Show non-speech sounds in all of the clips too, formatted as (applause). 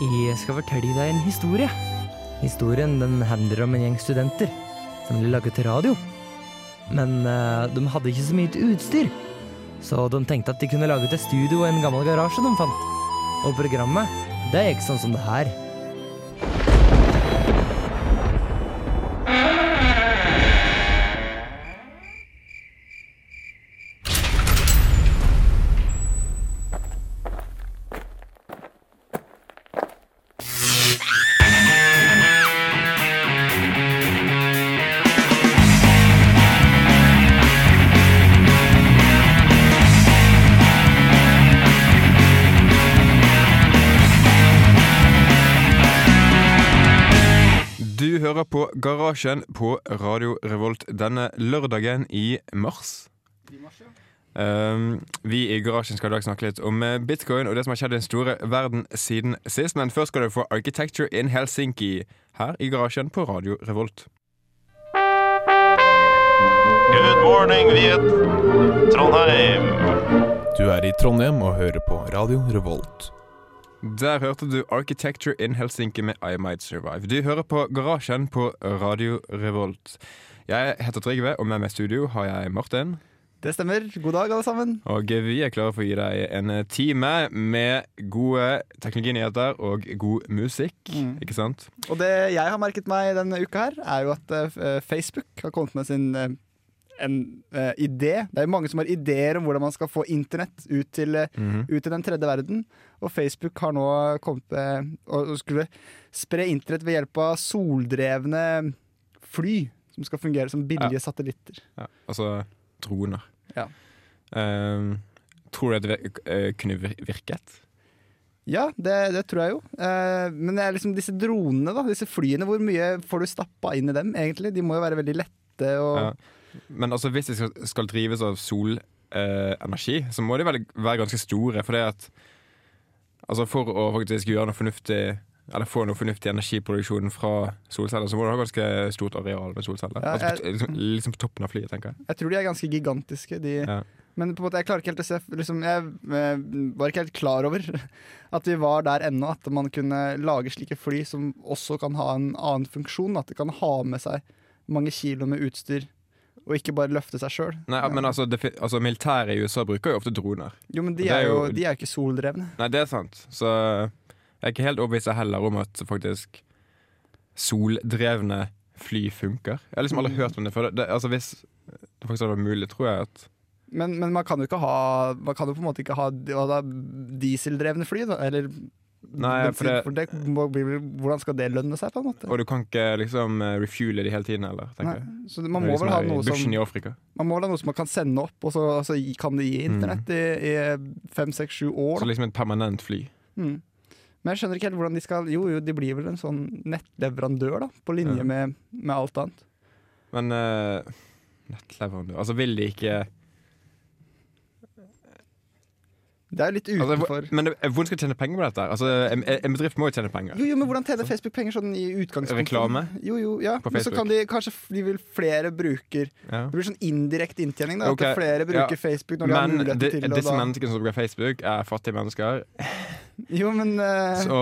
Jeg skal fortelle deg en historie. Historien den handler om en gjeng studenter som ville lage til radio. Men uh, de hadde ikke så mye utstyr, så de tenkte at de kunne lage til studio og en gammel garasje de fant. Og programmet, det gikk sånn som det her. Garasjen på Radio Revolt denne lørdagen i mars. Um, vi i Garasjen skal i dag snakke litt om eh, bitcoin og det som har skjedd i den store verden siden sist. Men først skal du få Architecture in Helsinki her i Garasjen på Radio Revolt. Good morning, Viet. Trondheim. Du er i Trondheim og hører på Radio Revolt. Der hørte du Architecture in Helsinki med I Might Survive. Du hører på Garasjen på Radio Revolt. Jeg heter Trygve, og med meg i studio har jeg Martin. Det stemmer. God dag, alle sammen. Og vi er klare for å gi deg en time med gode teknologinyheter og god musikk. Mm. Ikke sant? Og det jeg har merket meg denne uka her, er jo at eh, Facebook har kommet med sin eh, en uh, idé. Det er jo mange som har ideer om hvordan man skal få internett ut til, mm -hmm. ut til den tredje verden. Og Facebook har nå kommet uh, og, skulle spre internett ved hjelp av soldrevne fly. Som skal fungere som billige satellitter. Ja, altså droner. Ja. Um, tror du det kunne vir- virket? Ja, det, det tror jeg jo. Eh, men det er liksom disse dronene, da. Disse flyene, hvor mye får du stappa inn i dem, egentlig? De må jo være veldig lette og Ja. Men altså, hvis de skal, skal drives av solenergi, så må de vel være ganske store. For det at Altså For å faktisk gjøre noe fornuftig Eller få noe fornuftig energiproduksjon fra solceller, så må du ha ganske stort areal med solceller. Ja, altså, på, liksom, liksom på toppen av flyet, tenker jeg. Jeg tror de er ganske gigantiske. De. Ja. Men på en måte, jeg klarer ikke helt å se liksom, Jeg eh, var ikke helt klar over (laughs) at vi var der ennå. At man kunne lage slike fly som også kan ha en annen funksjon. At det kan ha med seg mange kilo med utstyr, og ikke bare løfte seg sjøl. Nei, men altså, det, altså Militæret i USA bruker jo ofte droner. Jo, men de er er jo, de er ikke soldrevne. Nei, det er sant. Så jeg er ikke helt overbevist heller om at faktisk soldrevne fly funker. Jeg har liksom aldri hørt om det før. Det, altså Hvis det faktisk hadde vært mulig, tror jeg at Men, men man kan jo ikke ha Man kan jo på en måte ikke ha dieseldrevne fly, da. Eller Nei, for det- for det hvordan skal det lønne seg, på en måte? Og du kan ikke liksom eh, refuele de hele tiden heller, Nei, så man er må liksom vel ha noe som. Man må vel ha noe som man kan sende opp, og så, altså, kan det gi internett i, i fem, seks, sju år. Så liksom et permanent fly. Mm. Men jeg skjønner ikke helt hvordan de skal Jo, jo, de blir vel en sånn nettleverandør, da, på linje Ja. med, med alt annet. Men uh, nettleverandør Altså, vil de ikke Det er litt altså, utenfor Altså, Men hvordan skal de tjene penger på dette? Altså, en, en bedrift må jo tjene penger. jo, jo, men hvordan tjener Facebook penger sånn i utgangspunktet? Reklame? Jo, jo, ja. På Men så kan de kanskje de vil flere bruker Ja. Det blir sånn indirekte inntjening, da. okay. At flere bruker ja. Facebook når de har mulighet til det. disse menneskene som bruker Facebook, er fattige mennesker. Jo, men uh... Så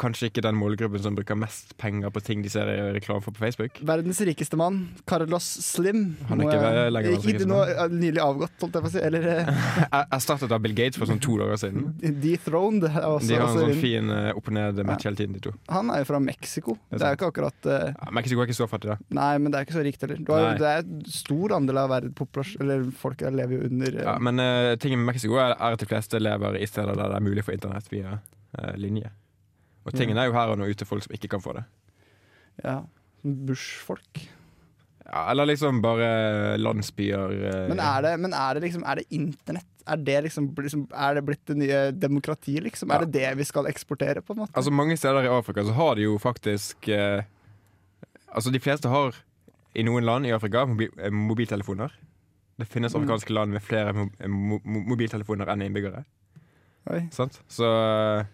kanskje ikke den målgruppen som bruker mest penger på ting de ser i reklame for på Facebook. Verdens rikeste mann, Carlos Slim Han er ikke jeg- lenger verdens rikeste mann. eh, nylig avgått, holdt jeg på å si. Eller eh, (laughs) Er Erstattet av Bill Gates for sånn to dager siden. dethroned. Også, De har en sånn fin uh, opp og ned-match hele tiden, de to. Han er jo fra Mexico. Det er Det er ikke akkurat uh... Ja, Mexico er ikke så fattig, da. Nei, men det er ikke så rikt heller. Har, det er stor andel av verdens Eller folk lever jo under uh... Ja, men uh, tingen med Mexico er, er at de fleste lever i steder der det er mulig for internett via eh, linje. Og tingen er jo her og nå ute folk som ikke kan få det. ja, bushfolk. Ja, eller liksom bare landsbyer eh, Men er det, men er det liksom Er det internett? Er det liksom, liksom Er det blitt det nye demokratiet, liksom? Ja. Er det det vi skal eksportere, på en måte? Altså Mange steder i Afrika så har de jo faktisk eh, Altså De fleste har i noen land i Afrika mobi eh, mobiltelefoner. Det finnes Mm. afrikanske land med flere mo eh, mo mo mobiltelefoner enn innbyggere. Oi, Sant? Så eh,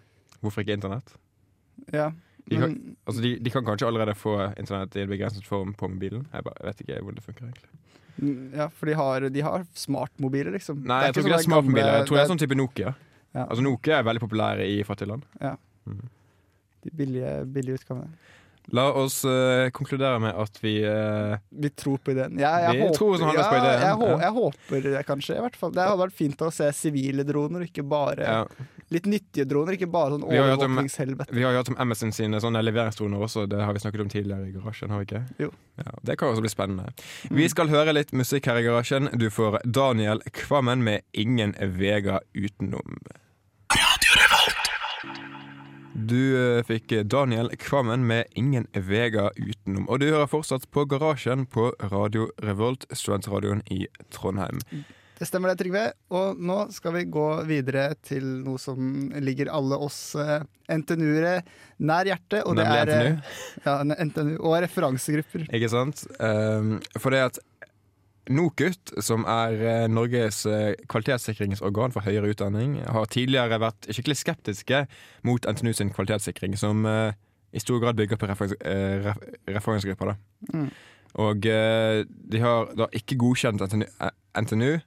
hvorfor ikke internett? ja. De kan- Men, Altså de, de kan kanskje allerede få internett i en begrenset form på mobilen. Jeg bare vet ikke hvordan det funker. egentlig mm, ja, for de har, de har smartmobiler, liksom. Nei, jeg tror ikke det er smartmobiler. Jeg tror det er sånn type Nokia. Ja. Altså Nokia er veldig populære i fattige land. Ja de billige, billige utgavene. La oss uh, konkludere med at vi uh, Vi tror på ideen. Ja, jeg håper, tror ja, på ideen, Jeg, jeg håper kanskje. I hvert fall. Det hadde vært fint å se sivile droner, ikke bare ja. Litt nyttige droner. Ikke bare sånn overvåkningshelvete. Vi har jo hatt om Amazon sine sånne leveringsdroner også. Det har vi snakket om tidligere i garasjen. har vi ikke? Jo. Ja, det kan også bli spennende. Vi skal høre litt musikk her i garasjen. Du får Daniel Kvammen med 'Ingen Vega utenom'. Radio Revolt. Du eh, fikk Daniel Kvammen med 'Ingen Vega utenom'. Og du hører fortsatt på Garasjen på Radio Revolt, studentradioen i Trondheim. Det stemmer det, Trygve. Og nå skal vi gå videre til noe som ligger alle oss uh, NTNU-ere nær hjertet. Og det er eh, NTNU. Ja, NTNU og referansegrupper. Ikke sant? Um, for det at NOKUT, som er eh, Norges eh, kvalitetssikringsorgan for høyere utdanning, har tidligere vært skikkelig skeptiske mot NTNU sin kvalitetssikring, som uh, i stor grad bygger på referens, uh, referansegrupper. Mm. Og eh, de har da ikke godkjent NTNU, eh, NTNU eh,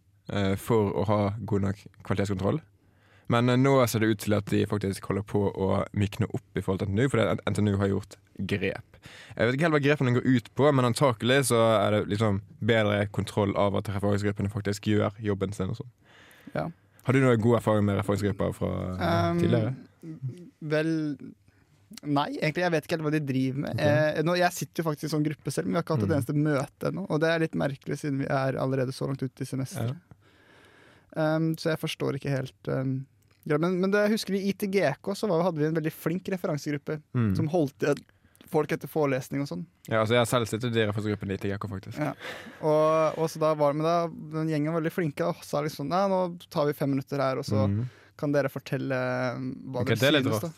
for å ha god nok kvalitetskontroll. Men eh, nå ser det ut til at de faktisk holder på å mykne opp i forhold til NTNU, fordi NTNU har gjort grep. Jeg vet ikke helt hva grepene går ut på, men antakelig så er det liksom bedre kontroll av at referansegruppene faktisk gjør jobben sin. og sånn. Ja. Har du noe god erfaring med referansegrupper fra eh, Um, tidligere? Vel Nei, egentlig. Jeg vet ikke helt hva de driver med. Eh, nå, jeg sitter jo faktisk i sånn gruppe selv, men vi har ikke hatt et Mm. eneste møte ennå. Og det er litt merkelig, siden vi er allerede så langt ute i semesteret. Um, så jeg forstår ikke helt um, Men, men det jeg husker i ITGK så var, hadde vi en veldig flink referansegruppe Mm. som holdt folk etter forelesning og sånn. Ja, altså Jeg har selv sittet i referansegruppen i ITGK, faktisk. Ja. Og, og så da var det, da, den gjengen var veldig flinke og sa liksom Nei, nå tar vi fem minutter her, og så Mm. kan dere fortelle um, hva okay, dere er synes. Da.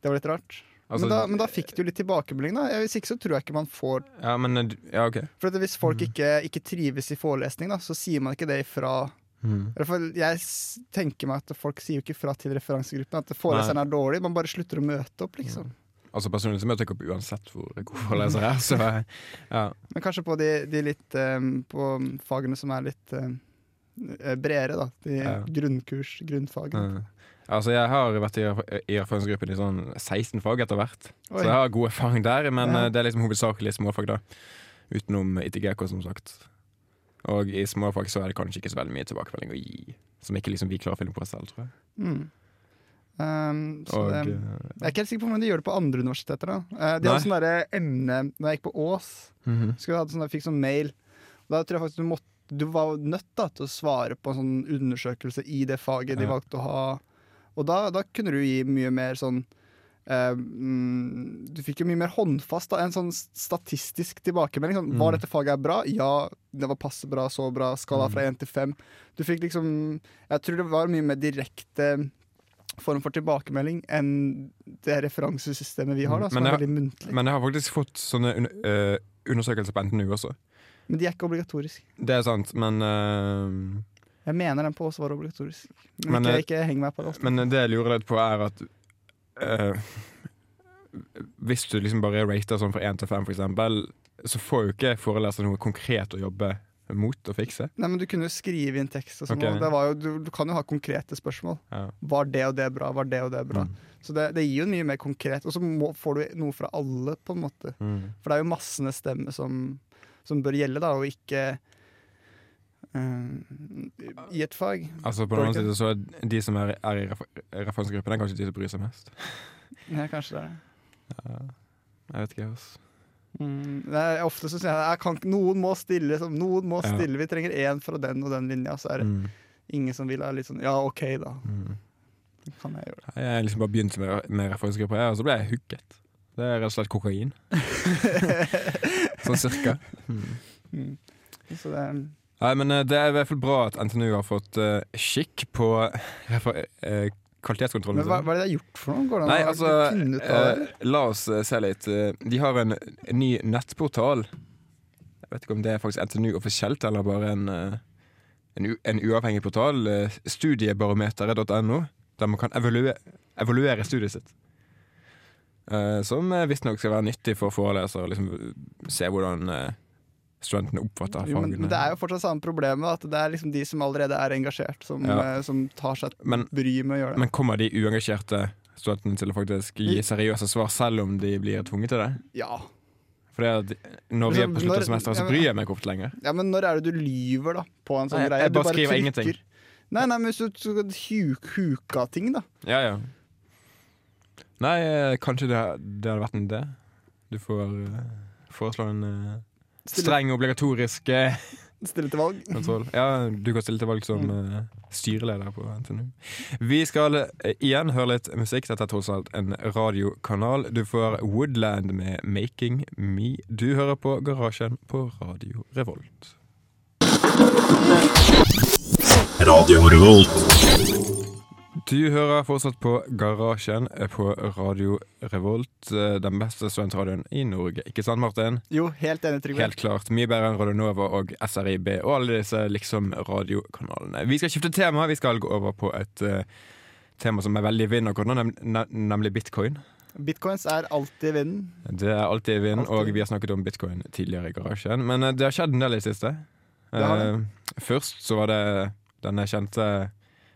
Det var litt rart. Altså, men, da, men da fikk du litt tilbakemelding, da. Hvis ikke så tror jeg ikke man får Ja, men Ja, OK. For hvis folk Mm. ikke, ikke trives i forelesning, da, så sier man ikke det ifra Mm. Jeg tenker meg at folk sier jo ikke fra til referansegruppen at foreleseren er dårlig, man bare slutter å møte opp, liksom. Altså Personlig så møter jeg ikke opp uansett hvor god foreleser er. (laughs) Så ja. Men kanskje på de, de litt um, På fagene som er litt um, bredere, da. De Ja. grunnkurs, grunnfagene. Mm. Altså Jeg har vært i, erfaringsgruppen i sånn 16 fag etter hvert. Oi. Så jeg har god erfaring der, men Ja. eh, det er liksom hovedsakelig småfag, da. Utenom ITGK, som sagt. Og i småfag så er det kanskje ikke så veldig mye tilbakemelding å gi. Som ikke liksom vi klarer å finne på oss selv, tror jeg. Mm. Um, så Og, det, eh, jeg er ikke helt sikker på hvordan de gjør det på andre universiteter. Da. Eh, de Nei. hadde sånn derre emne Når jeg gikk på Ås, mm -hmm. hadde sånn, jeg fikk sånn mail. Da tror jeg faktisk du måtte Du var nødt da, til å svare på en sånn undersøkelse i det faget de Ja. valgte å ha. Og da, da kunne du gi mye mer sånn eh, mm, Du fikk jo mye mer håndfast da, en sånn statistisk tilbakemelding. Sånn, Var Mm. dette faget bra? Ja, det var passe bra, så bra. Skala fra én til fem. Du fikk liksom Jeg tror det var mye mer direkte form for tilbakemelding enn det referansesystemet vi har, da, som Men er veldig muntlig. Men jeg har faktisk fått sånne un eh, undersøkelser på NTNU også. Men de er ikke obligatoriske. Det er sant, men uh... Jeg mener den på oss var obligatorisk. Men, Men, ikke, ikke heng meg på det. Men det jeg lurer litt på, er at eh, Hvis du liksom bare rater sånn fra én til fem, eksempel, så får jo ikke foreleser noe konkret å jobbe mot å fikse. Nei, men Du kunne jo skrive inn tekst. og sånn. okay. og det var jo, du, du kan jo ha konkrete spørsmål. Ja. Var det og det bra? Var det og det bra? Mm. Så det, det gir jo mye mer konkret. Og så må, får du noe fra alle, på en måte. Mm. For det er jo massenes stemme som, som bør gjelde, da, og ikke eh, i et fag. Altså På den annen side så er de som er, er i refer- referansegruppen, er kanskje de som bryr seg mest. Ja, kanskje det. Ja. Jeg vet ikke, altså. Mm, det er ofte så sier jeg kan, noen må stille. Noen må Ja. stille. Vi trenger én fra den og den linja. Så er det Mm. ingen som vil ha litt sånn Ja, OK, da. Mm. Kan jeg gjøre det. Jeg liksom bare begynt med, med referansegruppa, og så ble jeg hooket. Det er rett og slett kokain. (laughs) sånn cirka. Mm. Så det er Nei, men eh, det er i hvert fall bra at NTNU har fått uh, skikk på (laughs) eh, kvalitetskontrollen. Men hva, hva er det de har gjort for noe? Går det Nei, altså eh, La oss se litt. De har en, ny nettportal. Jeg vet ikke om det er faktisk NTNU offisielt, eller bare en, en, en uavhengig portal. Studiebarometeret.no, der man kan evaluere, evaluere studiet sitt. Som visstnok skal være nyttig for forelesere. Liksom, se hvordan studentene oppfatter Jo, men, fagene. men det er jo fortsatt samme problemet, at det er liksom de som allerede er engasjert, som, Ja. eh, som tar seg Men- bry med å gjøre det. Men kommer de uengasjerte studentene til å faktisk gi seriøse svar, selv om de blir tvunget til det? Ja. For når vi er på slutten av semesteret, så bryr jeg meg ikke ofte lenger. ja, men når er det du lyver, da? På en sånn Nei, greie? jeg Du bare skriver ingenting. Nei, nei, men hvis du skal huk, huka ting, da. Ja, ja. Nei, eh, kanskje det, det hadde vært en idé. Du får uh, foreslå en Stille, streng, obligatorisk stille til valg. kontroll. Ja, du kan stille til valg som uh, styreleder på NTNU. Vi skal uh, igjen høre litt musikk. Dette er tross alt en radiokanal. Du får Woodland med 'Making Me'. Du hører på Garasjen på Radio Revolt. Radio Revolt. Du hører fortsatt på Garasjen på Radio Revolt, eh, den beste studentradioen i Norge. Ikke sant, Martin? Jo, helt enig, Trygve. Helt klart. Mye bedre enn Radio Nova og SRIB og alle disse liksom radiokanalene. Vi skal skifte tema. Vi skal gå over på et uh, tema som er veldig i vinden akkurat nem ne- nemlig bitcoin. Bitcoins er alltid i vinden. Det er alltid i vinden, og vi har snakket om bitcoin tidligere i garasjen. Men uh, det har skjedd en del i det siste. Det. Eh, først så var det denne kjente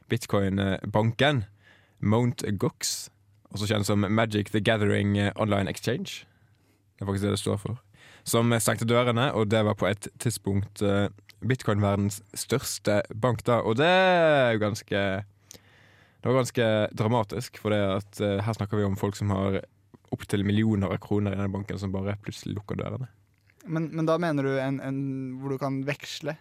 bitcoin-banken, Mount Gox, også kjent som Magic the Gathering Online Exchange. Det er faktisk det det står for. Som stengte dørene, og det var på et tidspunkt eh, bitcoin-verdens største bank, da. Og det er jo ganske Det var ganske dramatisk, for det at eh, her snakker vi om folk som har opptil millioner av kroner i denne banken, som bare plutselig lukker dørene. Men, men da mener du en, en hvor du kan veksle?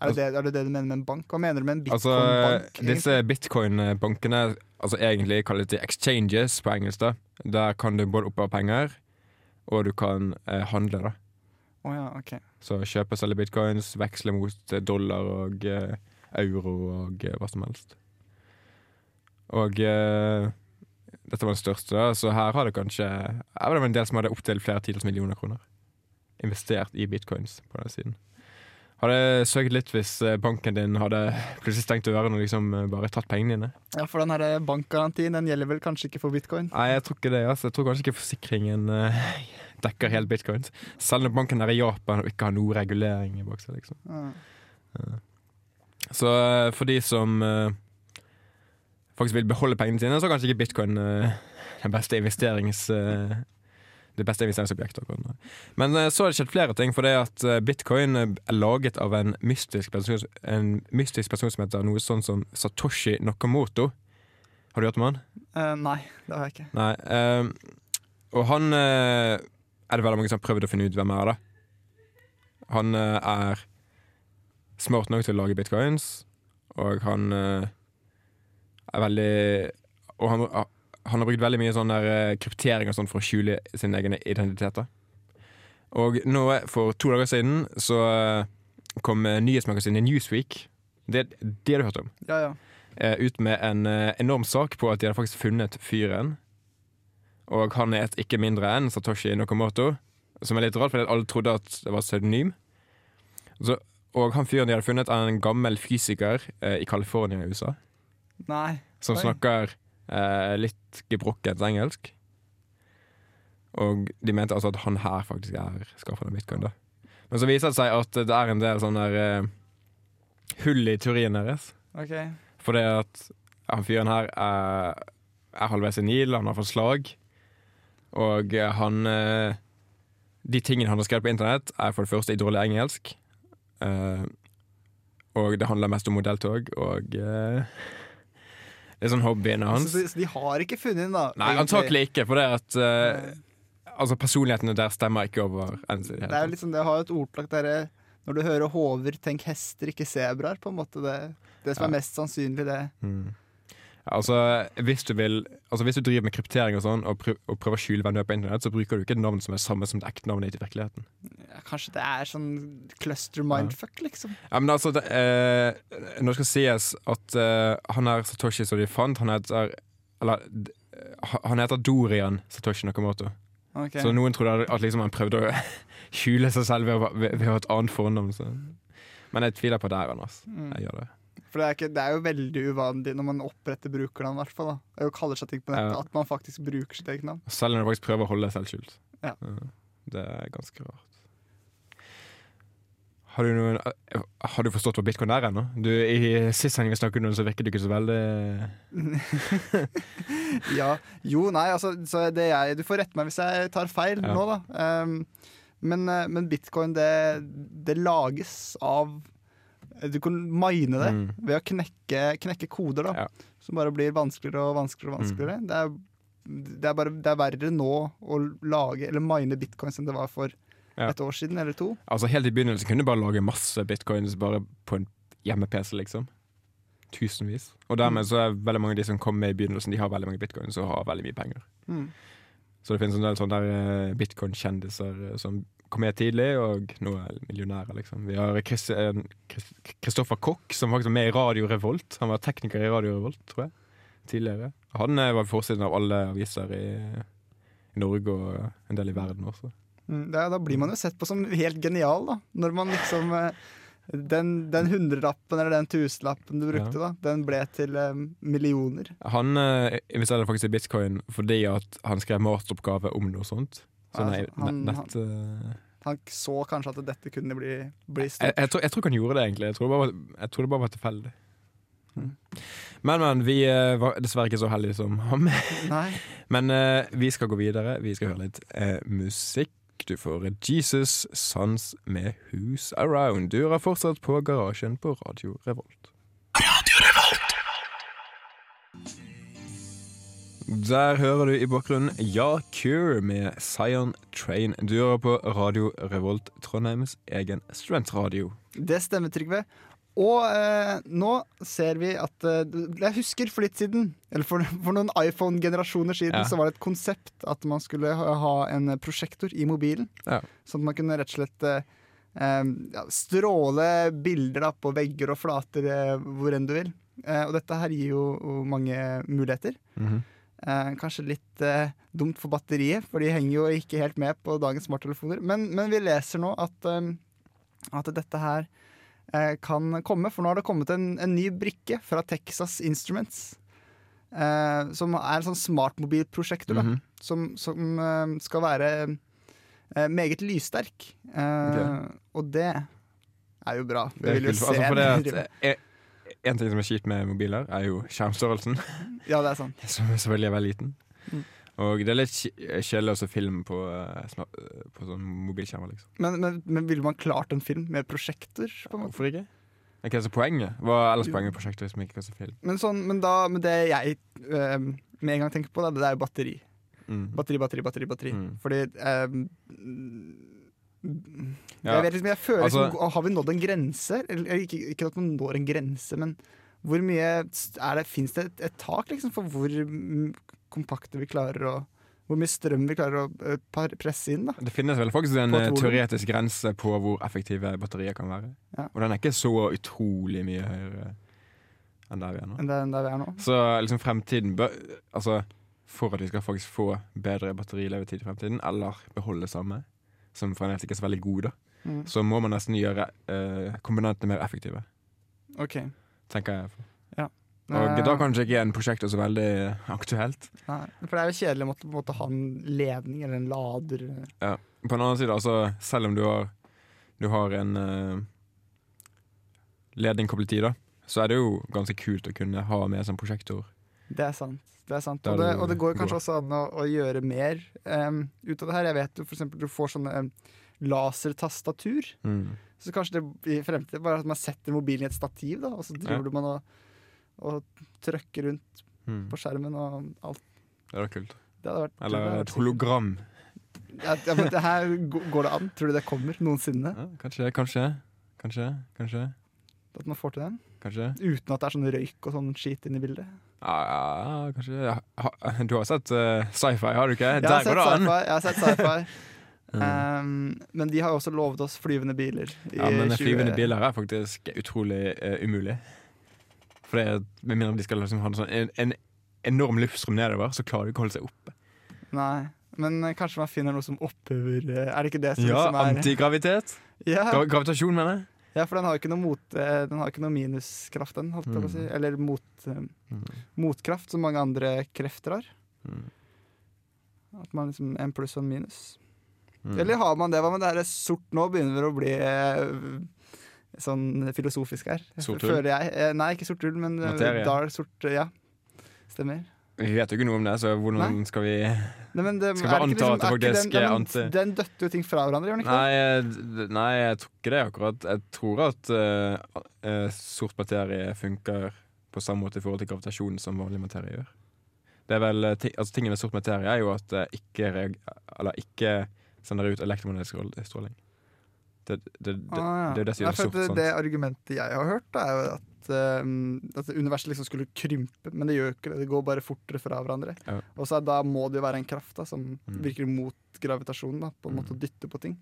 Er det, det, er det det du mener med en bank? Hva mener du med en Altså, bitcoin-bank? Altså, disse bitcoin-bankene, altså egentlig kalles de exchanges på engelsk, da. Der kan du både oppbevare penger, og du kan eh, handle, da. Oh, ja, ok. Så kjøpe og selge bitcoins, veksle mot eh, dollar og eh, euro og eh, hva som helst. Og eh, dette var den største, da, så her har det kanskje Her var det en del som hadde opptil flere titalls millioner kroner investert i bitcoins på den siden. Hadde søkt litt hvis eh, banken din hadde plutselig stengt dørene og liksom eh, bare tatt pengene dine. Ja, For den her bankgarantien den gjelder vel kanskje ikke for bitcoin? Nei, jeg tror ikke det. Altså. Jeg tror kanskje ikke forsikringen uh, dekker helt bitcoins. Selv når banken er i Japan og ikke har noe regulering bak seg. liksom. Ja. Så eh, for de som uh, faktisk vil beholde pengene sine, så er kanskje ikke bitcoin uh, den beste investerings... eh, det beste investeringsobjektet. Men eh, så har det skjedd flere ting, for det at eh, bitcoin eh, er laget av en mystisk person, en mystisk person som heter noe sånn som Satoshi Nakamoto. Har du hørt om han? Uh, nei, det har jeg ikke. Nei. uh, og han uh, er det veldig mange som har prøvd å finne ut hvem er, da. Han er smart nok til å lage bitcoins, og han er veldig Og han, han har brukt veldig mye sånn der eh, kryptering og sånn for å skjule sine egne identiteter. Og nå, for to dager siden, så eh, kom eh, nyhetsmagasinet Newsweek Det, det du hørte om? Ja, ja. eh, ut med en eh, enorm sak på at de hadde faktisk funnet fyren. Og han het ikke mindre enn Satoshi Nokomoto, som er litt rart, fordi alle trodde at det var pseudonym. Så, og han fyren de hadde funnet, er en gammel fysiker eh, i California i USA, Nei. som snakker eh, litt gebrokkent engelsk. Og de mente altså at han her faktisk er skafferen av bitcoin. da Men så viser det seg at det er en del sånne der, eh, hull i teorien deres. Okay. For det at han fyren her er, er halvveis senil, han har fått slag. Og han eh, De tingene han har skrevet på internett, er for det første i dårlig engelsk. Eh, og det handler mest om modelltog, og eh, Det er sånn hobbyen hans. så, så de har ikke funnet den, da? Nei, antakelig ikke, for det at uh, Altså, personlighetene der stemmer ikke over ensidig. Det er jo liksom, det har jo et ordtak der eh, Når du hører hover, tenk hester, ikke sebraer. På en måte det, det som er mest sannsynlig, det. Mm. Ja, Altså, hvis du vil Altså hvis du driver med kryptering og sånn og, prøv, og prøver å skjule hvem du er på internett, så bruker du ikke et navn som er samme som det ekte navnet ditt i virkeligheten. Ja, kanskje det er sånn cluster mindfuck, liksom. Ja, men altså, det, eh, Nå skal sies at eh, han er Satoshi som de fant, han heter Eller han heter Dorian Satoshi Nakamoto. Okay. Så noen trodde at liksom han prøvde å (laughs) skjule seg selv ved å, ved, ved å ha et annet fornavn. Så. Men jeg tviler på det her. Altså. Mm. Jeg gjør det. For det er, ikke, det er jo veldig uvanlig når man oppretter brukernavn, i hvert fall. da. Og kaller seg ting på nettet, at man faktisk bruker sitt eget navn. Selv når du faktisk prøver å holde deg selv skjult. Ja. Det er ganske rart. Har du, noen, har du forstått hva bitcoin er ennå? Du, I Sist gang vi snakket om det, så virket du ikke så veldig (laughs) Ja, jo, nei, altså så det jeg, Du får rette meg hvis jeg tar feil Ja. nå, da. Um, men, eh, men bitcoin, det, det lages av Du kan mine det Mm. ved å knekke, knekke koder, da. Ja. Som bare blir vanskeligere og vanskeligere. og vanskeligere Det, er, det, er bare, det er verre nå å lage eller mine bitcoins enn det var for Ja. et år siden eller to. Altså Helt i begynnelsen kunne du bare lage masse bitcoins bare på en hjemme-PC, liksom. Tusenvis. Og dermed så er veldig mange av de som kom med i begynnelsen, De har veldig mange bitcoins og har veldig mye penger. Mm. Så det finnes en del sånne eh, bitcoin-kjendiser eh, som kom her tidlig, og nå er jeg millionærer, liksom. Vi har eh, Chris- Kristoffer Koch, som faktisk var med i Radio Revolt. Han var tekniker i Radio Revolt, tror jeg, tidligere. Han eh, var på forsiden av alle aviser i, i Norge og en del i verden også. Mm, er- da blir man jo sett på som helt genial, da. Når man liksom eh, Den, den hundrelappen eller den tusenlappen du brukte, da, den ble til um, millioner. Han uh, investerte faktisk i bitcoin fordi at han skrev masteroppgave om noe sånt. Sånn Ja, nei, han- nett... Han, Han så kanskje at dette kunne bli, bli stort. jeg, tror, jeg tror ikke han gjorde det, egentlig. Jeg tror det bare, jeg tror det bare var tilfeldig. Mm. Men, men. Vi eh, var dessverre ikke så heldige som ham. (laughs) Men uh, vi skal gå videre. Vi skal høre litt uh, musikk. Du får Jesus Sons med Who's Around. Du er fortsatt på Garasjen på Radio Revolt. Radio Revolt. Der hører du i bakgrunnen Ja Cure med Sion Train. Du hører på Radio Revolt, Trondheims egen studentradio. Det stemmer, Trygve. Og eh, nå ser vi at eh, Jeg husker for litt siden, eller for, (laughs) for noen iPhone-generasjoner siden, Ja. så var det et konsept at man skulle ha, en prosjektor i mobilen. Ja. Sånn at man kunne rett og slett eh, eh, ja, stråle bilder da, på vegger og flater eh, hvor enn du vil. Eh, og dette her gir jo, mange muligheter. Mhm. Eh, kanskje litt eh, dumt for batteriet, for de henger jo ikke helt med på dagens smarttelefoner. Men, men vi leser nå at, eh, at dette her eh, kan komme, for nå har det kommet en, en ny brikke fra Texas Instruments. Eh, som er en sånn smartmobilprosjektor, mm -hmm. Som, som eh, skal være eh, meget lyssterk. Eh, Og det er jo bra. Er vil jo se Altså, en ting som er kjipt med mobiler, er jo skjermstørrelsen. Ja, det er sant. (laughs) Som selvfølgelig er veldig liten. Mm. Og det er litt kj- kjedelig å se film på, eh, eh, på sånn mobilskjermer, liksom. Men, men, men ville man klart en film med prosjekter? Hvorfor ikke? Er så poenget? Hva er ellers poenget med prosjektet hvis man ikke kan se film? Men, sånn, men, da, men det jeg eh, med en gang tenker på, da, det er jo batteri. Mm. Batteri, batteri, batteri. batteri. Mm. Fordi eh, Ja, Jeg vet liksom, jeg føler altså- liksom, Har vi nådd en grense? Eller, ikke, ikke at man når en grense, men hvor mye er det, Fins det et, et tak liksom, for hvor kompakte vi klarer å Hvor mye strøm vi klarer å eh, presse inn? da Det finnes vel faktisk en eh, teoretisk grense på hvor effektive batterier kan være. Ja. Og den er ikke så utrolig mye høyere enn der vi er nå. enn der, enn der vi er nå. Så liksom fremtiden bør Altså, for at vi skal faktisk få bedre batterilevetid i fremtiden, eller beholde samme, som fremdeles ikke er så veldig gode, da, Mm. så må man nesten gjøre eh, komponentene mer effektive, OK. tenker jeg. Og Eh, da kanskje ikke en prosjektor så veldig aktuelt. nei, For det er jo kjedelig å måtte, ha en ledning eller en lader. På den annen side, altså, selv om du har, du har en uh, ledning koblet i, da, så er det jo ganske kult å kunne ha med seg en prosjektor. Det er sant. Det er sant. Og, det, og det går kanskje også an å, å gjøre mer um, ut av det her. Jeg vet jo eksempel du får sånne um, lasertastatur. Mm. Så kanskje det i fremtiden bare at man setter mobilen i et stativ, da, og så driver Ja. du man og, og trykker rundt Mm. på skjermen og alt. Det er da kult. Det hadde vært Eller hadde et hologram. ja, ja, men det her Går det an? Tror du det kommer noensinne? Ja, kanskje, kanskje, kanskje, kanskje. At man får til den? Kanskje. Uten at det er sånn røyk og sånn skit inni bildet? Ja, ja, kanskje ja. (laughs) Du har sett uh, sci-fi, har du ikke? Jeg har. Jeg har sett sci-fi. (laughs) um, men de har også lovet oss flyvende biler. i Ja, men 20 flyvende biler er faktisk utrolig uh, umulig. For det er, Med mindre de skal liksom ha en, sånn, en, en enorm luftstrøm nedover, så klarer de ikke å holde seg oppe. Nei, men eh, kanskje man finner noe som opphever Er det ikke det som Ja, som er antigravitet. (laughs) ja, Gra gravitasjon, mener jeg. Ja, for den har ikke noe, mot, eh, den har ikke noe minuskraft, den. Holdt jeg på å si. Mm. Eller mot, mm. motkraft, som mange andre krefter har. Mm. At man liksom En pluss og en minus. Mm. Eller har man det? Hva med det her sort nå? Begynner å bli eh, sånn filosofisk her. Sort hull? Eh, Nei, ikke sort hull, men eh, Materie? dark, sort Ja, stemmer. Vi vet jo ikke noe om det, så hvordan skal vi Nei, men det, Skal vi anta liksom, at det faktisk den, er den, anti- den døtter jo ting fra hverandre, gjør den ikke det? Nei, nei, jeg tror ikke det akkurat. Jeg tror at uh, eh, sort materie funker på samme måte i forhold til gravitasjon som vanlig materie gjør. Det er vel, eh, altså Tingen med sort materie er jo at det ikke, eller ikke sender ut elektromagnetisk stråling. Det, det, det, Ah, ja. det er det. Det argumentet jeg har hørt, er jo at, eh, at universet liksom skulle krympe, men det gjør ikke det. Det går bare fortere fra hverandre. Ja. Og så da må det jo være en kraft da, som Mm. virker mot gravitasjonen, da, på en måte å dytte på ting.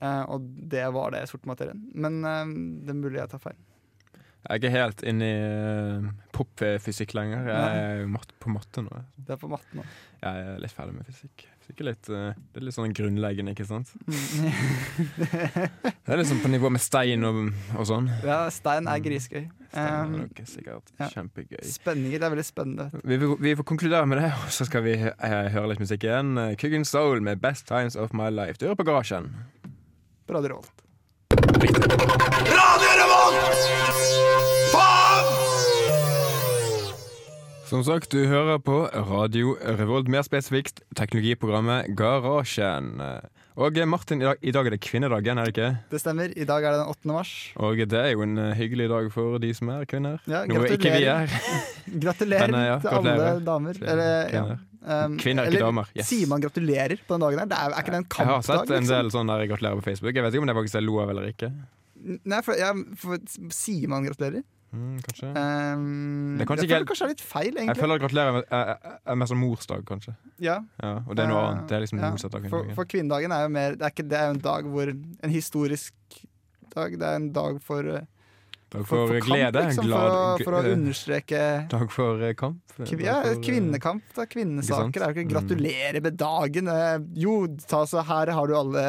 Uh, og det var det sorte materien. Men uh, det er mulig jeg tar feil. Jeg er ikke helt inne i uh, popfysikk lenger. Jeg er på matte nå. Det er på matte nå. Jeg er litt ferdig med fysikk. Fysikk er litt, eh, det er litt sånn grunnleggende, ikke sant? (laughs) Det er liksom på nivå med stein og, og sånn. ja, stein er grisegøy. Stein er Um, nok sikkert ja. kjempegøy. spenninger det er veldig spennende. Vi får, vi får konkludere med det, og så skal vi eh, høre litt musikk igjen. Kuggen Soul med 'Best Times of My Life'. Du hører på Garasjen. På Radio Revolt. Radio Revolt! Som sagt, du hører på Radio Revolt, mer spesifikt teknologiprogrammet Garasjen. Og Martin, i dag, i dag er det kvinnedagen, er det ikke? Det stemmer. I dag er det den 8. mars. Og det er jo en eh, hyggelig dag for de som er kvinner. Ja, Noe ikke vi er. (laughs) Gratulerer Men, eh, ja, til gratulerer. alle damer. Eller, ja. Kvinner. Um, Kvinner, ikke eller, damer. Yes. Sier man gratulerer på den dagen her? Det er, er ikke det en kampdag? Jeg har sett en liksom? del sånn der gratulerer på Facebook. Jeg vet ikke om det faktisk er lov eller ikke. Nei, for, ja, for, sier man gratulerer? Mm, kanskje. Um, Det kanskje jeg føler føler kanskje det er litt feil, Jeg føler at gratulerer er, er, er mer som morsdag, kanskje. Ja, Ja, og det er noe Eh, annet. Det er liksom ja. av for, for kvinnedagen er jo mer Det er, ikke, det er jo en dag hvor En historisk dag. Det er en dag for, eh, Dag for, for, for kamp, glede. liksom. glad, for, å, for å eh, understreke Takk for eh, kamp. Kv ja, eh, kvinnekamp, da. Kvinnesaker. Er jo ikke Mm. 'gratulerer med dagen'. Jo, ta så her har du alle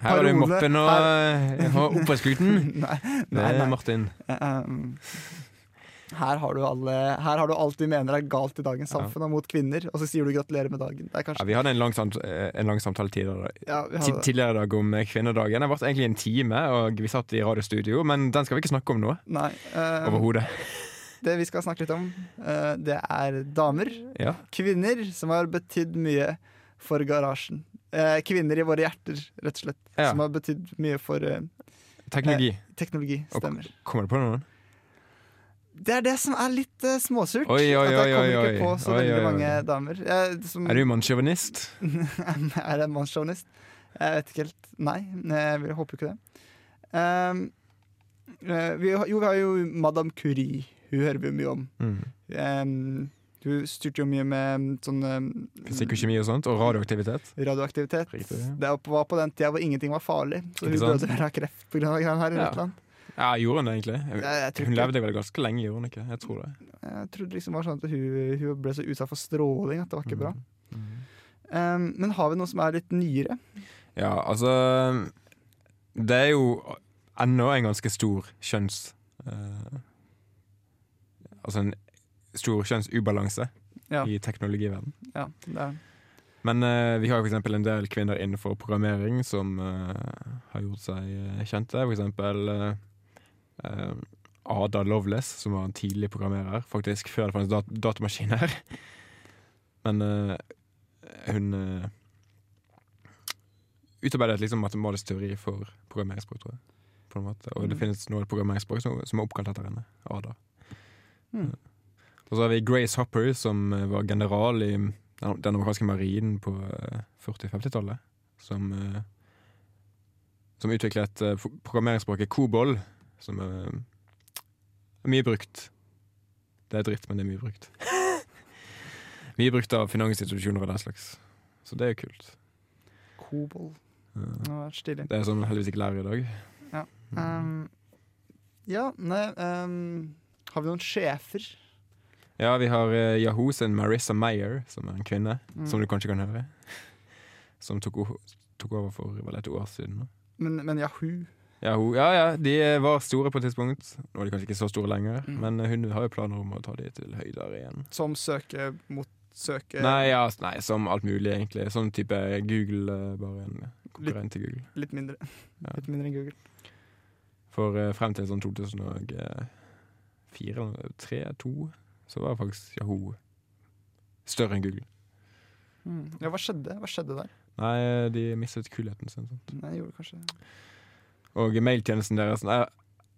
Her har du moppen og, eh, og oppvaskkluten. (laughs) Nei, Det nei, er. Martin. Um, her har, du alle, her har du alt vi mener er galt i dagens samfunn og mot kvinner, og så sier du 'gratulerer med dagen'. Det er Ja, vi hadde en lang, samt, eh, en lang samtale tidligere, ja, hadde, tidligere i dag om eh, kvinnedagen. Det ble egentlig en time, og vi satt i radiostudio, men den skal vi ikke snakke om nå. Nei. uh... Overhodet. det vi skal snakke litt om, det er damer. Ja. Kvinner som har betydd mye for garasjen. Kvinner i våre hjerter, rett og slett. Ja. Som har betydd mye for eh, Teknologi. stemmer. Og- Kommer du på noen? Det er det som er litt uh, småsurt. Oi, oi, at jeg kommer oi, ikke på så veldig mange damer. Jeg, som, Er du mannssjåvinist? (laughs) er jeg mannssjåvinist? Jeg vet ikke helt. Nei, jeg håper ikke det. Um, vi, har- jo, vi har jo Madame Curie. Hun hører vi jo mye om. Mm. Um, hun styrte jo mye med sånn um, Fysikk og kjemi og sånt, og radioaktivitet. radioaktivitet. Riktig, ja. Det var på den tida hvor ingenting var farlig. Så hun døde av kreft pga. greiene her. i Ja. annet. Ja, gjorde hun det egentlig? Jeg, jeg, jeg Hun levde vel ganske lenge, gjorde hun ikke? Jeg tror det. jeg trodde liksom var sånn at hun, hun ble så utsatt for stråling at det var ikke bra. Mm. Um, men har vi noe som er litt nyere? Ja, altså Det er jo ennå en ganske stor kjønns... Uh, altså en stor kjønnsubalanse Ja. i teknologiverdenen. Ja, det er Men uh, vi har f.eks. en del kvinner innenfor programmering som uh, har gjort seg kjente. For eksempel eh, eh, Ada Loveless, som var en tidlig programmerer, faktisk før det fantes dat datamaskiner. (laughs) Men eh, hun uh, utarbeidet liksom matematisk teori for programmeringsspråk, tror jeg. På en måte. Og det finnes nå et programmeringsspråk som, som er oppkalt etter henne. Ada. Mm. Og så har vi Grace Hopper, som eh, var general i den den amerikanske marinen på eh, 40-50-tallet. Som, eh, som utviklet eh, programmeringsspråket Cobol, som er, er mye brukt. Det er dritt, men det er mye brukt. (laughs) mye brukt av finansinstitusjoner og den slags. Så det er kult. Kobol. Ja. Det stilig. Det er sånn heldigvis ikke lærer i dag. Um, ja, nei um, Har vi noen sjefer? Ja, vi har uh, Yahoo sin Marissa Meyer, som er en kvinne, Mm. som du kanskje kan høre. Som tok, tok over for vel et år siden. Men, men Yahoo Yahoo, ja, ja, de var store på et tidspunkt. Nå er de kanskje ikke så store lenger, Mm. men eh, hun har jo planer om å ta de til høyder igjen. som søker mot søker Nei, ja, nei, som alt mulig, egentlig. Sånn type Google, eh, bare en konkurrent til Google. litt mindre. Ja. Litt mindre enn Google. For uh, frem til sånn 2004 eller 3, 2, så var faktisk Yahoo større enn Google. Mm. Ja, hva skjedde? Hva skjedde der? Nei, de mistet kulheten sin. Sant? Nei, de gjorde kanskje Og mailtjenesten deres er,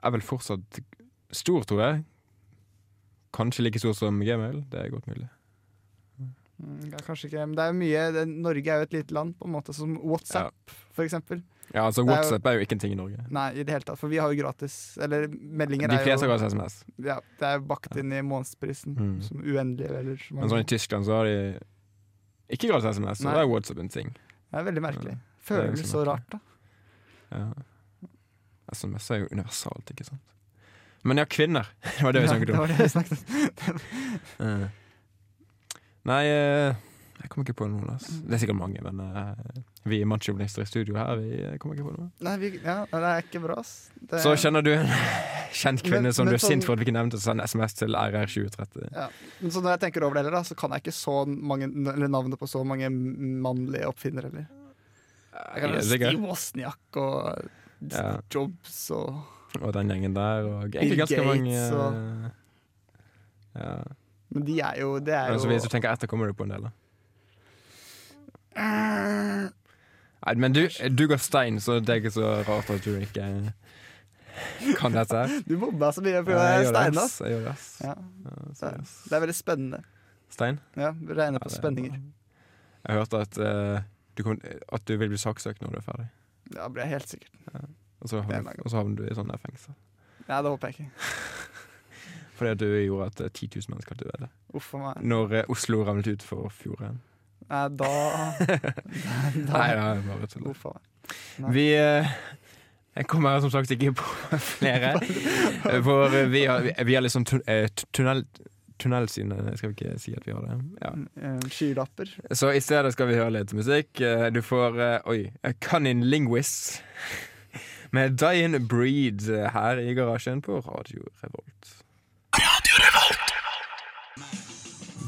er vel fortsatt stor, tror jeg. Kanskje like stor som Gmail. Det er godt mulig. Mm, ja, Kanskje ikke, men det er mye det, Norge er jo et lite land, på en måte som WhatsApp, for eksempel. Ja, altså WhatsApp er jo- er jo ikke en ting i Norge. Nei, i det hele tatt, for vi har jo gratis Eller meldinger De fleste har gratis SMS. ja, Det er bakt inn i månedsprisen Mm. som uendelig, eller som Men sånn i Tyskland så har de ikke gratis SMS, så Nei. det er WhatsApp en ting. Det er veldig merkelig. Ja, er Føles liksom så rart, da. Ja. SMS er jo universalt, ikke sant? Men ja, kvinner. (laughs) Det var det vi snakket Ja, om. det var det vi snakket om. (laughs) Nei, eh, jeg kommer ikke på noen. Altså. Det er sikkert mange, men uh, vi machobnister i studio her, vi eh, kommer ikke på noe. Nei, vi, ja, det er ikke bra, ass. Det, Så kjenner du en (laughs) kjent kvinne Men- som men du er sint sånn- for at vi ikke nevnte, send SMS til RR2030. ja. Men så når jeg tenker over det, heller, da, så kan jeg ikke så mange Eller navnet på så mange mannlige oppfinnere, eller. Jeg kan Ja. Steve Wozniak og Ja. Jobs og Og den gjengen der, og egentlig Bill ganske mange Gates og- eh, Ja. Men de er jo Det er jo hvis du tenker etter, kommer du på en del, da. Nei, men du, du går stein, så det er ikke så rart at du ikke kan dette. (laughs) Du bomba så mye på Ja, jeg Stein, ass. Jeg gjør det, ass. Ja, Ja, det, seriøst. det er veldig spennende. Stein? Ja, Regner på er spenninger. Jeg hørte at, uh, du kom, at du vil bli saksøkt når du er ferdig. Ja, det blir helt sikkert. Og så er havner, og så havner du i sånn fengsel. Ja, det håper jeg ikke. (laughs) Fordi at du gjorde at eh, 10 000 mennesker døde. Uff meg. Når eh, Oslo ramlet ut for fjorden. Nei, da, (laughs) da Nei, ja, jeg bare tuller. Vi eh, Jeg kommer som sagt ikke på (laughs) flere. For eh, vi har, vi- har liksom tun eh, tunnel tunnelsyn, eh, skal vi ikke si at vi har det? Ja. Eh, Skylapper. Så i stedet skal vi høre litt musikk. Eh, Du får Oi. Cunning Linguist (laughs) med Dian Breed her i garasjen på Radio Revolt. Radio Revolt.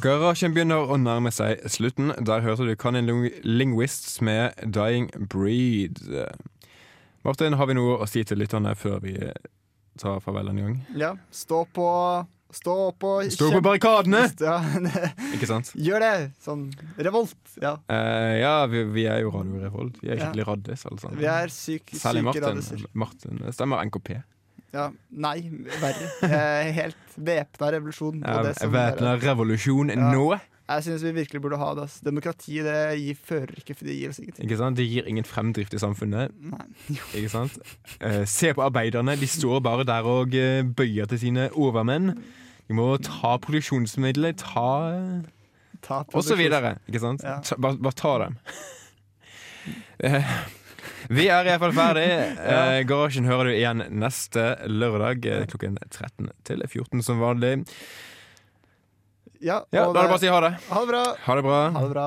Garasjen begynner å nærme seg slutten. Der hørte du Cunning Ling- Linguists med Dying Breed. Martin, har vi noe å si til lytterne før vi tar farvel en gang? Ja, stå på Stå på Stå på barrikadene! (laughs) Ja, (laughs) Ikke sant? gjør det! Sånn revolt. Ja. uh, ja, vi, vi er jo Radio Revolt. Vi er Ja. raddis, alle sammen. Vi er syk, Særlig syke Martin. radiser. Martin stemmer NKP. Ja, nei, verre. Eh, Helt væpna revolusjon. Ja, Væpna revolusjon Ja. nå. Jeg syns vi virkelig burde ha det. Demokrati det gir, fører ikke, for det gir oss ingenting. Ikke sant? Det gir ingen fremdrift i samfunnet. Nei. (laughs) Ikke sant? Eh, se på arbeiderne. De står bare der og eh, bøyer til sine overmenn. De må ta produksjonsmidler, ta Ta Og så videre. Ikke sant? Ja. Ta, bare, bare ta dem. (laughs) Vi er iallfall ferdig. (laughs) Eh, garasjen hører du igjen neste lørdag eh, klokken 13 til 14 som vanlig. Ja, Ja, Da er det bare å si ha det. Ha det bra. Ha det bra. Ha det bra.